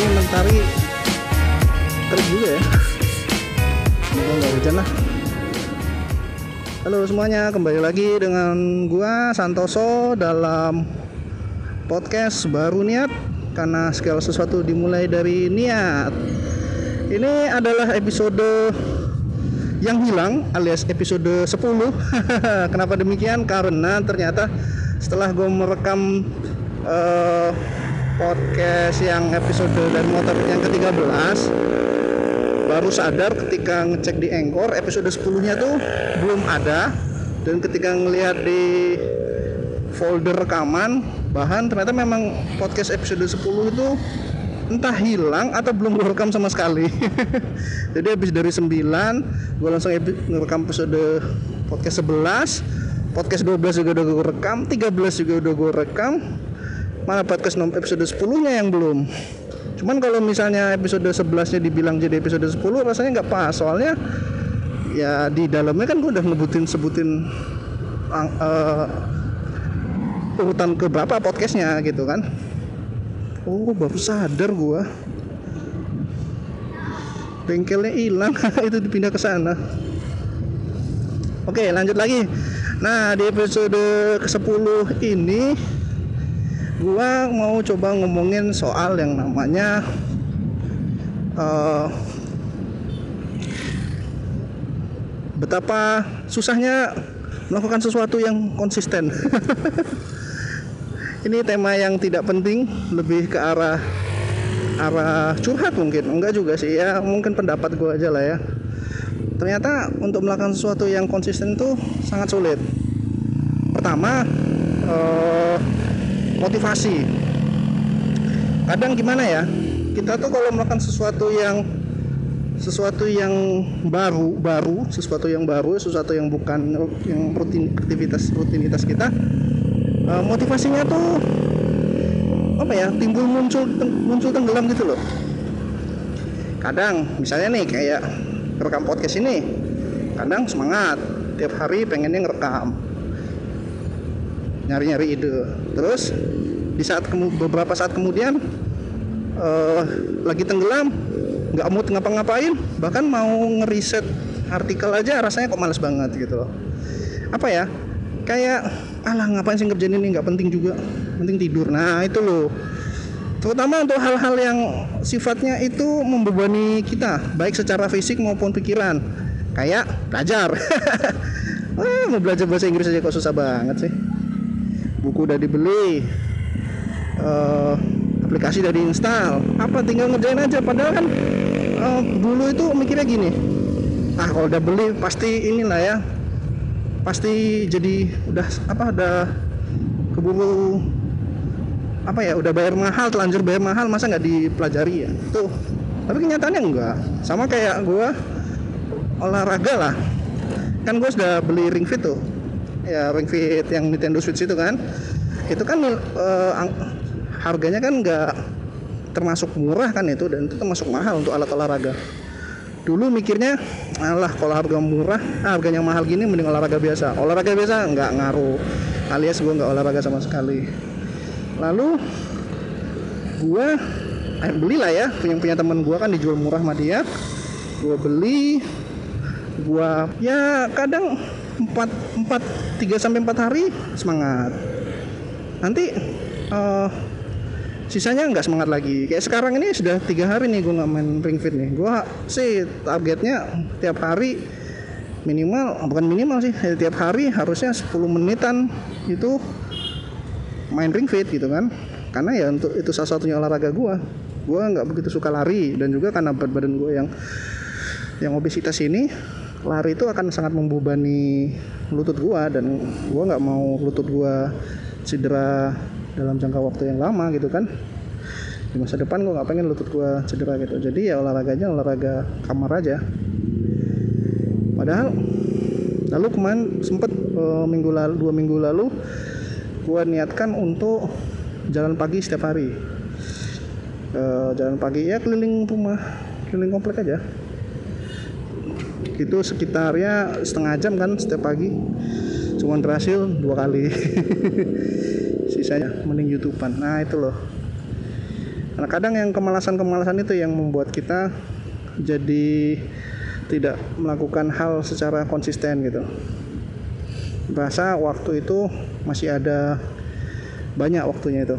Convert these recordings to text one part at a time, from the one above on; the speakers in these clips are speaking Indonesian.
ini mentari terik juga ya. Semoga nggak hujan lah. Halo semuanya kembali lagi dengan gua Santoso dalam podcast baru niat karena segala sesuatu dimulai dari niat. Ini adalah episode yang hilang alias episode 10 kenapa demikian? Karena ternyata setelah gue merekam uh, podcast yang episode dari motor yang ke-13. Baru sadar ketika ngecek di Anchor episode 10 nya tuh belum ada. Dan ketika ngelihat di folder rekaman bahan ternyata memang podcast episode 10 itu entah hilang atau belum gue rekam sama sekali. Jadi habis dari 9 gue langsung ngerekam episode podcast 11 podcast 12 juga udah gue rekam 13 juga udah gue rekam mana podcast episode 10 nya yang belum. Cuman kalau misalnya episode 11 nya dibilang jadi episode 10 rasanya nggak pas. Soalnya ya di dalamnya kan gue udah ngebutin sebutin uh, urutan ke berapa podcastnya gitu kan. Oh baru sadar gua. Bengkelnya hilang itu dipindah ke sana. Oke lanjut lagi. Nah di episode ke-10 ini gua mau coba ngomongin soal yang namanya uh, betapa susahnya melakukan sesuatu yang konsisten. Ini tema yang tidak penting lebih ke arah arah curhat mungkin. Enggak juga sih ya mungkin pendapat gue aja lah ya. Ternyata untuk melakukan sesuatu yang konsisten itu sangat sulit. Pertama eh, motivasi. Kadang gimana ya kita tuh kalau melakukan sesuatu yang sesuatu yang baru baru sesuatu yang baru sesuatu yang bukan yang rutin aktivitas rutinitas kita uh, motivasinya tuh apa ya timbul muncul muncul tenggelam gitu loh. Kadang misalnya nih kayak rekam podcast ini kadang semangat tiap hari pengennya ngerekam nyari-nyari ide. Terus di saat beberapa saat kemudian uh, lagi tenggelam nggak mood ngapa-ngapain bahkan mau ngeriset artikel aja rasanya kok males banget gitu loh. Apa ya? Kayak alah ngapain sih ngerjain ini? Nggak penting juga. Penting tidur. Nah itu loh. Terutama untuk hal-hal yang sifatnya itu membebani kita baik secara fisik maupun pikiran. Kayak belajar. Wah, mau belajar bahasa Inggris aja kok susah banget sih buku udah dibeli uh, aplikasi udah diinstal. Apa tinggal ngerjain aja. Padahal kan uh, dulu itu mikirnya gini ah kalau udah beli pasti inilah ya pasti jadi udah apa udah keburu apa ya udah bayar mahal telanjur bayar mahal masa nggak dipelajari ya? Tuh tapi kenyataannya enggak. Sama kayak gua olahraga lah. Kan gue sudah beli ring fit tuh ya ring fit yang Nintendo Switch itu kan. Itu kan uh, harganya kan nggak termasuk murah kan itu dan itu termasuk mahal untuk alat olahraga. Dulu mikirnya alah kalau harga murah ah, harganya mahal gini mending olahraga biasa. Olahraga biasa nggak ngaruh alias gue nggak olahraga sama sekali. Lalu gue eh, beli lah ya punya punya teman gue kan dijual murah sama dia. Gue beli gue ya kadang 4 4 3 sampai 4 hari semangat. Nanti uh, sisanya nggak semangat lagi. Kayak sekarang ini sudah tiga hari nih gue nggak main ring fit nih. Gue sih targetnya tiap hari minimal bukan minimal sih ya, tiap hari harusnya 10 menitan itu main ring fit gitu kan. Karena ya untuk itu salah satunya olahraga gue gue nggak begitu suka lari dan juga karena berat badan gue yang yang obesitas ini lari itu akan sangat membebani lutut gue dan gue nggak mau lutut gue cedera dalam jangka waktu yang lama gitu kan. Di masa depan gue nggak pengen lutut gue cedera gitu. Jadi ya olahraganya olahraga kamar aja. Padahal lalu kemarin sempet e, minggu lalu dua minggu lalu gue niatkan untuk jalan pagi setiap hari. E, jalan pagi ya keliling rumah keliling komplek aja itu sekitarnya setengah jam kan setiap pagi. Cuman berhasil dua kali. Sisanya mending youtuber nah itu loh. Nah kadang yang kemalasan-kemalasan itu yang membuat kita jadi tidak melakukan hal secara konsisten gitu. Bahasa waktu itu masih ada banyak waktunya itu.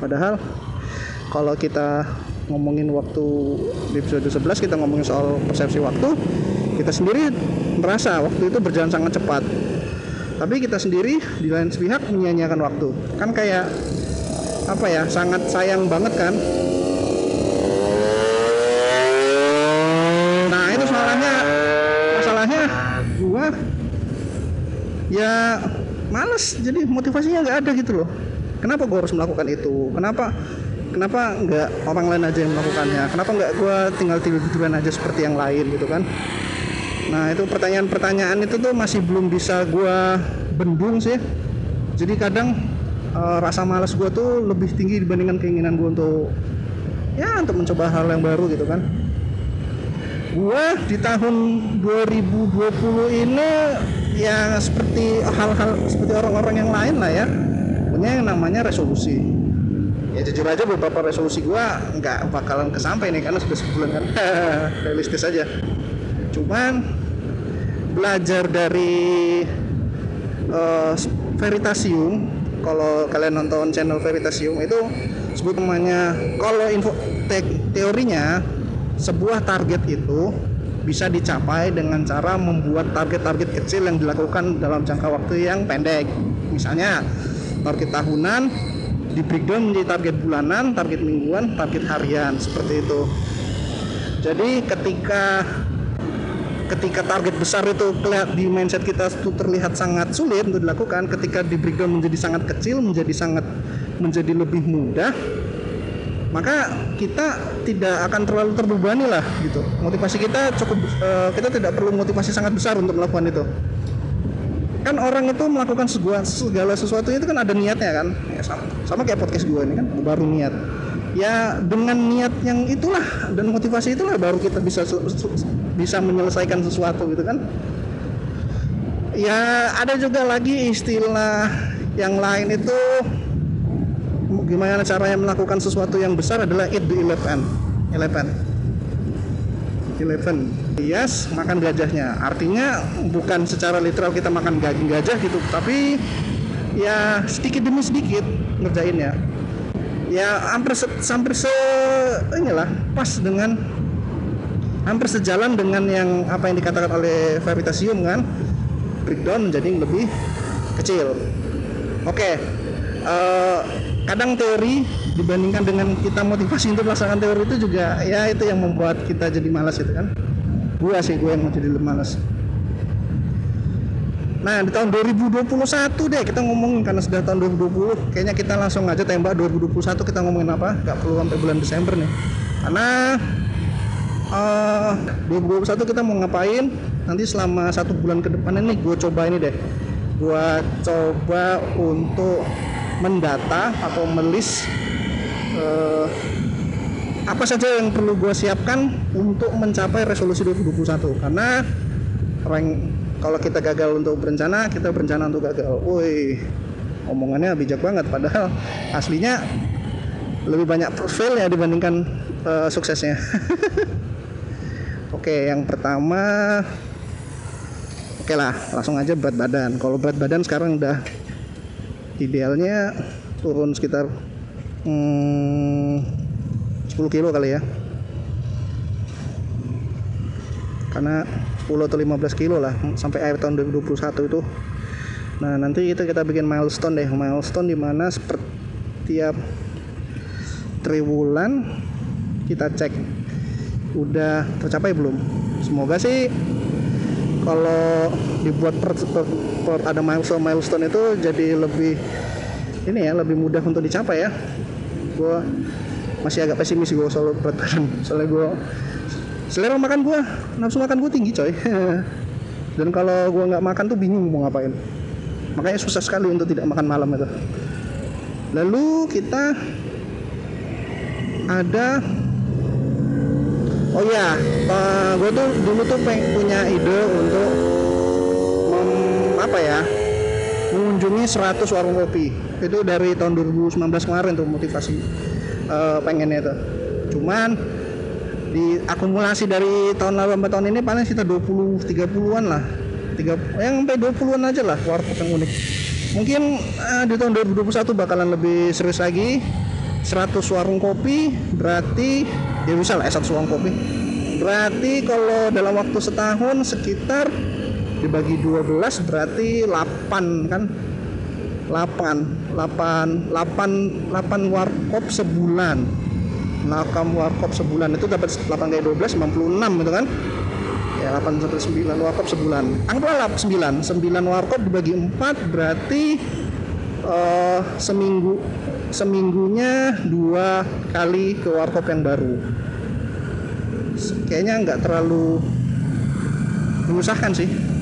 Padahal kalau kita ngomongin waktu di episode 11 kita ngomongin soal persepsi waktu kita sendiri merasa waktu itu berjalan sangat cepat. Tapi kita sendiri di lain pihak menyia-nyiakan waktu. Kan kayak apa ya sangat sayang banget kan? Nah itu masalahnya masalahnya gua ya males. Jadi motivasinya nggak ada gitu loh. Kenapa gua harus melakukan itu? Kenapa kenapa nggak orang lain aja yang melakukannya kenapa nggak gua tinggal tidur tiduran aja seperti yang lain gitu kan Nah itu pertanyaan-pertanyaan itu tuh masih belum bisa gue bendung sih. Jadi kadang uh, rasa malas gue tuh lebih tinggi dibandingkan keinginan gue untuk ya untuk mencoba hal yang baru gitu kan. Gue di tahun 2020 ini ya seperti hal-hal seperti orang-orang yang lain lah ya punya yang namanya resolusi ya jujur aja beberapa resolusi gue nggak bakalan kesampai nih karena sudah sebulan kan. Realistis aja. Cuman belajar dari uh, Veritasium kalau kalian nonton channel Veritasium itu sebut namanya kalau info te teorinya sebuah target itu bisa dicapai dengan cara membuat target-target kecil yang dilakukan dalam jangka waktu yang pendek. Misalnya target tahunan di breakdown menjadi target bulanan, target mingguan, target harian seperti itu. Jadi ketika ketika target besar itu kelihatan di mindset kita itu terlihat sangat sulit untuk dilakukan ketika di breakdown menjadi sangat kecil menjadi sangat menjadi lebih mudah maka kita tidak akan terlalu terbebani lah gitu motivasi kita cukup uh, kita tidak perlu motivasi sangat besar untuk melakukan itu kan orang itu melakukan segala, segala sesuatu itu kan ada niatnya kan? Ya, sama, sama kayak podcast gue ini kan baru niat. Ya dengan niat yang itulah dan motivasi itulah baru kita bisa bisa menyelesaikan sesuatu gitu kan? Ya ada juga lagi istilah yang lain itu gimana caranya melakukan sesuatu yang besar adalah eat the eleven eleven eleven. Yes makan gajahnya. Artinya bukan secara literal kita makan gajah gitu tapi ya sedikit demi sedikit ngerjainnya ya. Hampir se, hampir se inilah pas dengan hampir sejalan dengan yang apa yang dikatakan oleh Veritasium kan? Breakdown menjadi lebih kecil. Oke okay. uh, eh, kadang teori dibandingkan dengan kita motivasi untuk melaksanakan teori itu juga ya itu yang membuat kita jadi malas itu kan. Gua sih gue yang mau jadi malas. Nah di tahun 2021 deh kita ngomongin karena sudah tahun 2020 kayaknya kita langsung aja tembak 2021 kita ngomongin apa? Gak perlu sampai bulan Desember nih. Karena uh, eh, 2021 kita mau ngapain? Nanti selama satu bulan ke depan ini gue coba ini deh. Gue coba untuk mendata atau melis uh, apa saja yang perlu gue siapkan untuk mencapai resolusi 2021 karena rank kalau kita gagal untuk berencana kita berencana untuk gagal. Woi omongannya bijak banget padahal aslinya lebih banyak fail ya dibandingkan uh, suksesnya. Oke yang pertama oke lah langsung aja berat badan. Kalau berat badan sekarang udah idealnya turun sekitar hmm, 10 kilo kali ya. Karena 10 atau 15 kilo lah sampai akhir tahun 2021 itu. Nah nanti itu kita bikin milestone deh. Milestone di mana setiap triwulan kita cek udah tercapai belum? Semoga sih kalau dibuat per, per, per ada milestone milestone itu jadi lebih ini ya lebih mudah untuk dicapai ya gue masih agak pesimis gue soal berat badan soalnya gue selera makan gua nafsu makan gua tinggi coy. Dan kalau gua nggak makan tuh bingung mau ngapain. Makanya susah sekali untuk tidak makan malam itu. Lalu kita ada oh iya uh, gue tuh dulu tuh punya ide untuk mem, apa ya mengunjungi 100 warung kopi. Itu dari tahun 2019 kemarin tuh motivasi uh, pengennya itu cuman di akumulasi dari tahun lalu sampai tahun ini paling sekitar 20 30-an lah. 3 yang sampai 20-an aja lah warkop yang unik. Mungkin uh, di tahun 2021 bakalan lebih serius lagi. 100 warung kopi berarti ya bisa lah 100 warung kopi. Berarti kalau dalam waktu setahun sekitar dibagi 12 berarti 8 kan? 8 8 8 8 warkop sebulan. 8 warkop sebulan. Itu dapat 8 kali 12 96 gitu kan? Ya 8 sampai 9 warkop sebulan. Anggaplah 9 9 warkop dibagi 4 berarti uh, seminggu seminggunya dua kali ke warkop yang baru. Kayaknya nggak terlalu menyusahkan sih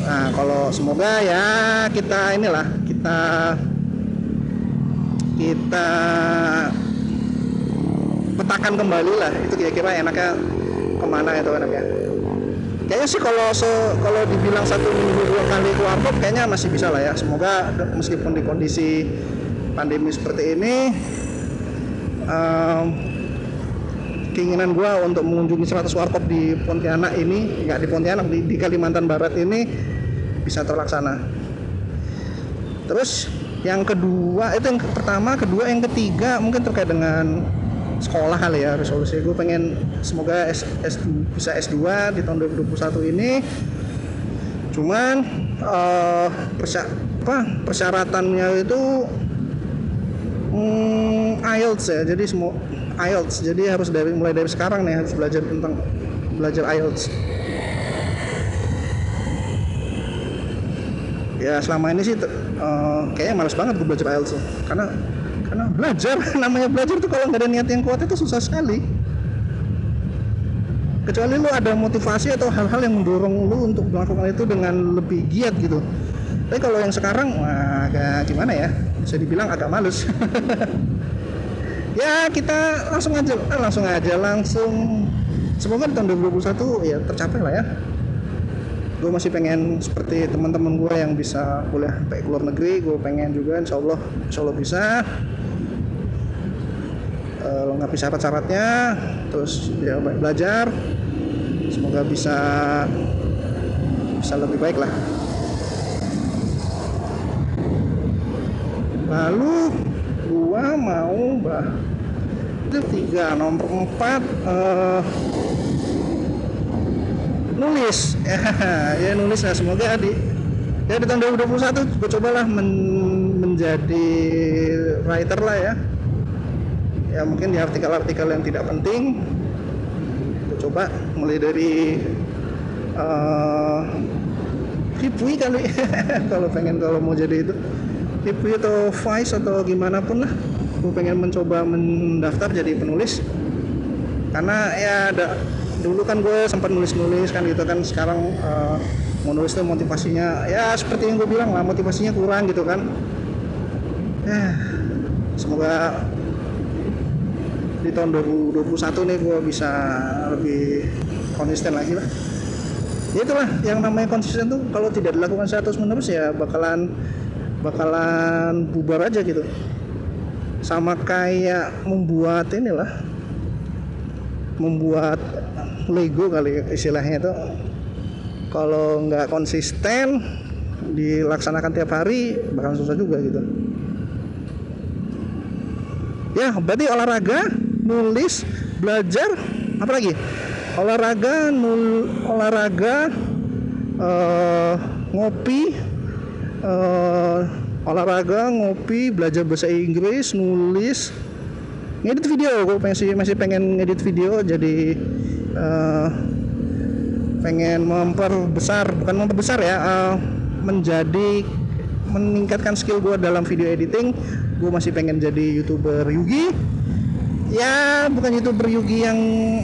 Nah, kalau semoga ya kita inilah kita kita petakan kembali lah. Itu kira-kira enaknya ke mana itu enaknya kayaknya sih kalau se kalau dibilang satu minggu dua kali warkop kayaknya masih bisa lah ya. Semoga meskipun di kondisi pandemi seperti ini um, keinginan gue untuk mengunjungi 100 warkop di Pontianak ini nggak di Pontianak di, di Kalimantan Barat ini bisa terlaksana. Terus yang kedua itu yang pertama kedua yang ketiga mungkin terkait dengan sekolah kali ya resolusi. Gue pengen semoga S, S, bisa S2 di tahun 2021 ini. Cuman uh, persya, apa, persyaratannya itu hmm, IELTS ya jadi semua IELTS. Jadi harus dari mulai dari sekarang nih harus belajar tentang belajar IELTS. Ya selama ini sih uh, kayaknya males banget gue belajar IELTS karena karena belajar namanya belajar tuh kalau nggak ada niat yang kuat itu susah sekali. Kecuali lu ada motivasi atau hal-hal yang mendorong lu untuk melakukan itu dengan lebih giat gitu. Tapi kalau yang sekarang wah agak gimana ya? Bisa dibilang agak males ya kita langsung aja langsung aja langsung. Semoga di tahun 2021 ya tercapai lah ya. Gue masih pengen seperti teman-teman gue yang bisa kuliah sampai luar negeri gue pengen juga insya Allah insya Allah bisa. Uh, lengkapi syarat-syaratnya terus ya belajar. Semoga bisa bisa lebih baik lah. Lalu gua mau bah itu tiga nomor empat uh, nulis. Ya nulis lah semoga di ya di tahun 2021 gue cobalah men, menjadi writer lah ya. Ya mungkin di artikel-artikel yang tidak penting gue coba mulai dari uh, Hipwi kali. Kalau pengen kalau mau jadi itu Hipwi atau Vice atau gimana pun lah. Gue pengen mencoba mendaftar jadi penulis. Karena ya ada dulu kan gue sempat nulis-nulis kan gitu kan. Sekarang uh, mau nulis tuh motivasinya ya seperti yang gue bilang lah motivasinya kurang gitu kan. Eh semoga di tahun 2021 nih gue bisa lebih konsisten lagi lah. Ya itulah yang namanya konsisten tuh. Kalau tidak dilakukan 100 menerus ya bakalan bakalan bubar aja gitu. Sama kayak membuat inilah membuat Lego kali istilahnya itu. Kalau nggak konsisten dilaksanakan tiap hari bakal susah juga gitu. Ya berarti olahraga nulis belajar apa lagi? Olahraga nul olahraga uh, ngopi uh, olahraga ngopi belajar bahasa Inggris nulis. Ngedit video gue masih masih pengen ngedit video jadi uh, pengen memperbesar bukan memperbesar ya uh, menjadi meningkatkan skill gue dalam video editing. Gue masih pengen jadi youtuber Yugi. Ya bukan youtuber Yugi yang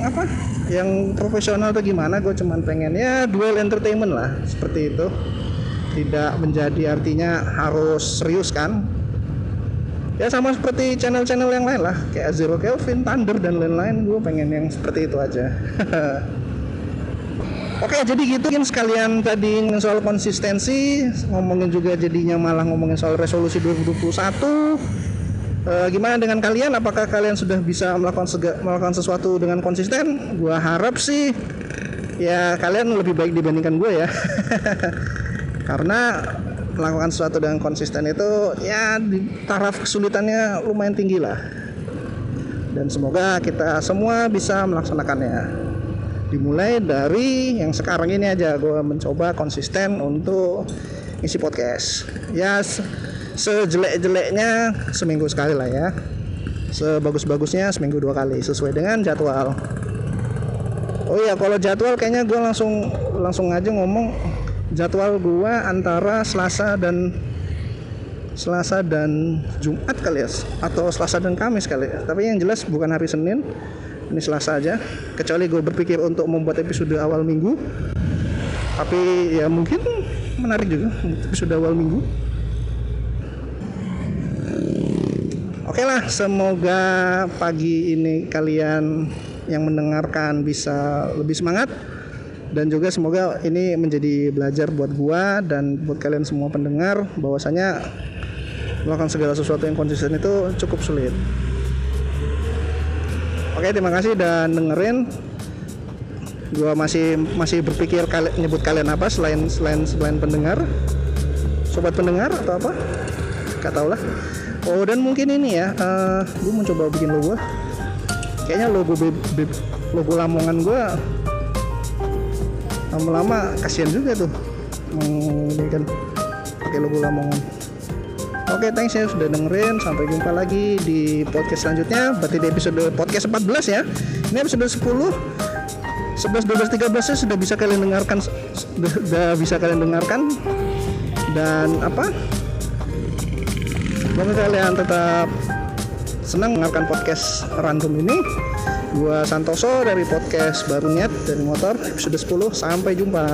apa? Yang profesional atau gimana gue cuman pengen ya duel entertainment lah seperti itu tidak menjadi artinya harus serius kan ya sama seperti channel-channel yang lain lah kayak Zero Kelvin, Thunder dan lain-lain gue pengen yang seperti itu aja Oke jadi gitu kan sekalian tadi soal konsistensi ngomongin juga jadinya malah ngomongin soal resolusi 2021 Eh, gimana dengan kalian? Apakah kalian sudah bisa melakukan sega- melakukan sesuatu dengan konsisten? Gua harap sih ya kalian lebih baik dibandingkan gue ya. Karena melakukan sesuatu dengan konsisten itu ya di taraf kesulitannya lumayan tinggi lah. Dan semoga kita semua bisa melaksanakannya. Dimulai dari yang sekarang ini aja gue mencoba konsisten untuk isi podcast. Ya se- sejelek-jeleknya seminggu sekali lah ya. Sebagus-bagusnya seminggu dua kali sesuai dengan jadwal. Oh iya, kalau jadwal kayaknya gue langsung langsung aja ngomong jadwal gue antara Selasa dan Selasa dan Jumat kali ya atau Selasa dan Kamis kali ya. Tapi yang jelas bukan hari Senin. Ini Selasa aja. Kecuali gue berpikir untuk membuat episode awal minggu. Tapi ya mungkin menarik juga episode awal minggu. Oke lah, semoga pagi ini kalian yang mendengarkan bisa lebih semangat dan juga semoga ini menjadi belajar buat gua dan buat kalian semua pendengar bahwasanya melakukan segala sesuatu yang konsisten itu cukup sulit. Oke, terima kasih dan dengerin. Gua masih masih berpikir kali, nyebut kalian apa selain selain selain pendengar, sobat pendengar atau apa? Gak tau lah. Oh dan mungkin ini ya, eh gue mau coba bikin logo. Kayaknya logo logo Lamongan gue lama-lama kasihan juga tuh mau ini kan pakai logo Lamongan. Oke, thanks ya sudah dengerin. Sampai jumpa lagi di podcast selanjutnya. Berarti di episode podcast 14 ya. Ini episode 10 11 12 13 -nya sudah bisa kalian dengarkan sudah, sudah bisa kalian dengarkan dan apa Semoga kalian tetap senang mendengarkan podcast random ini. Gua Santoso dari podcast Baru Niat dari Motor episode 10. Sampai jumpa.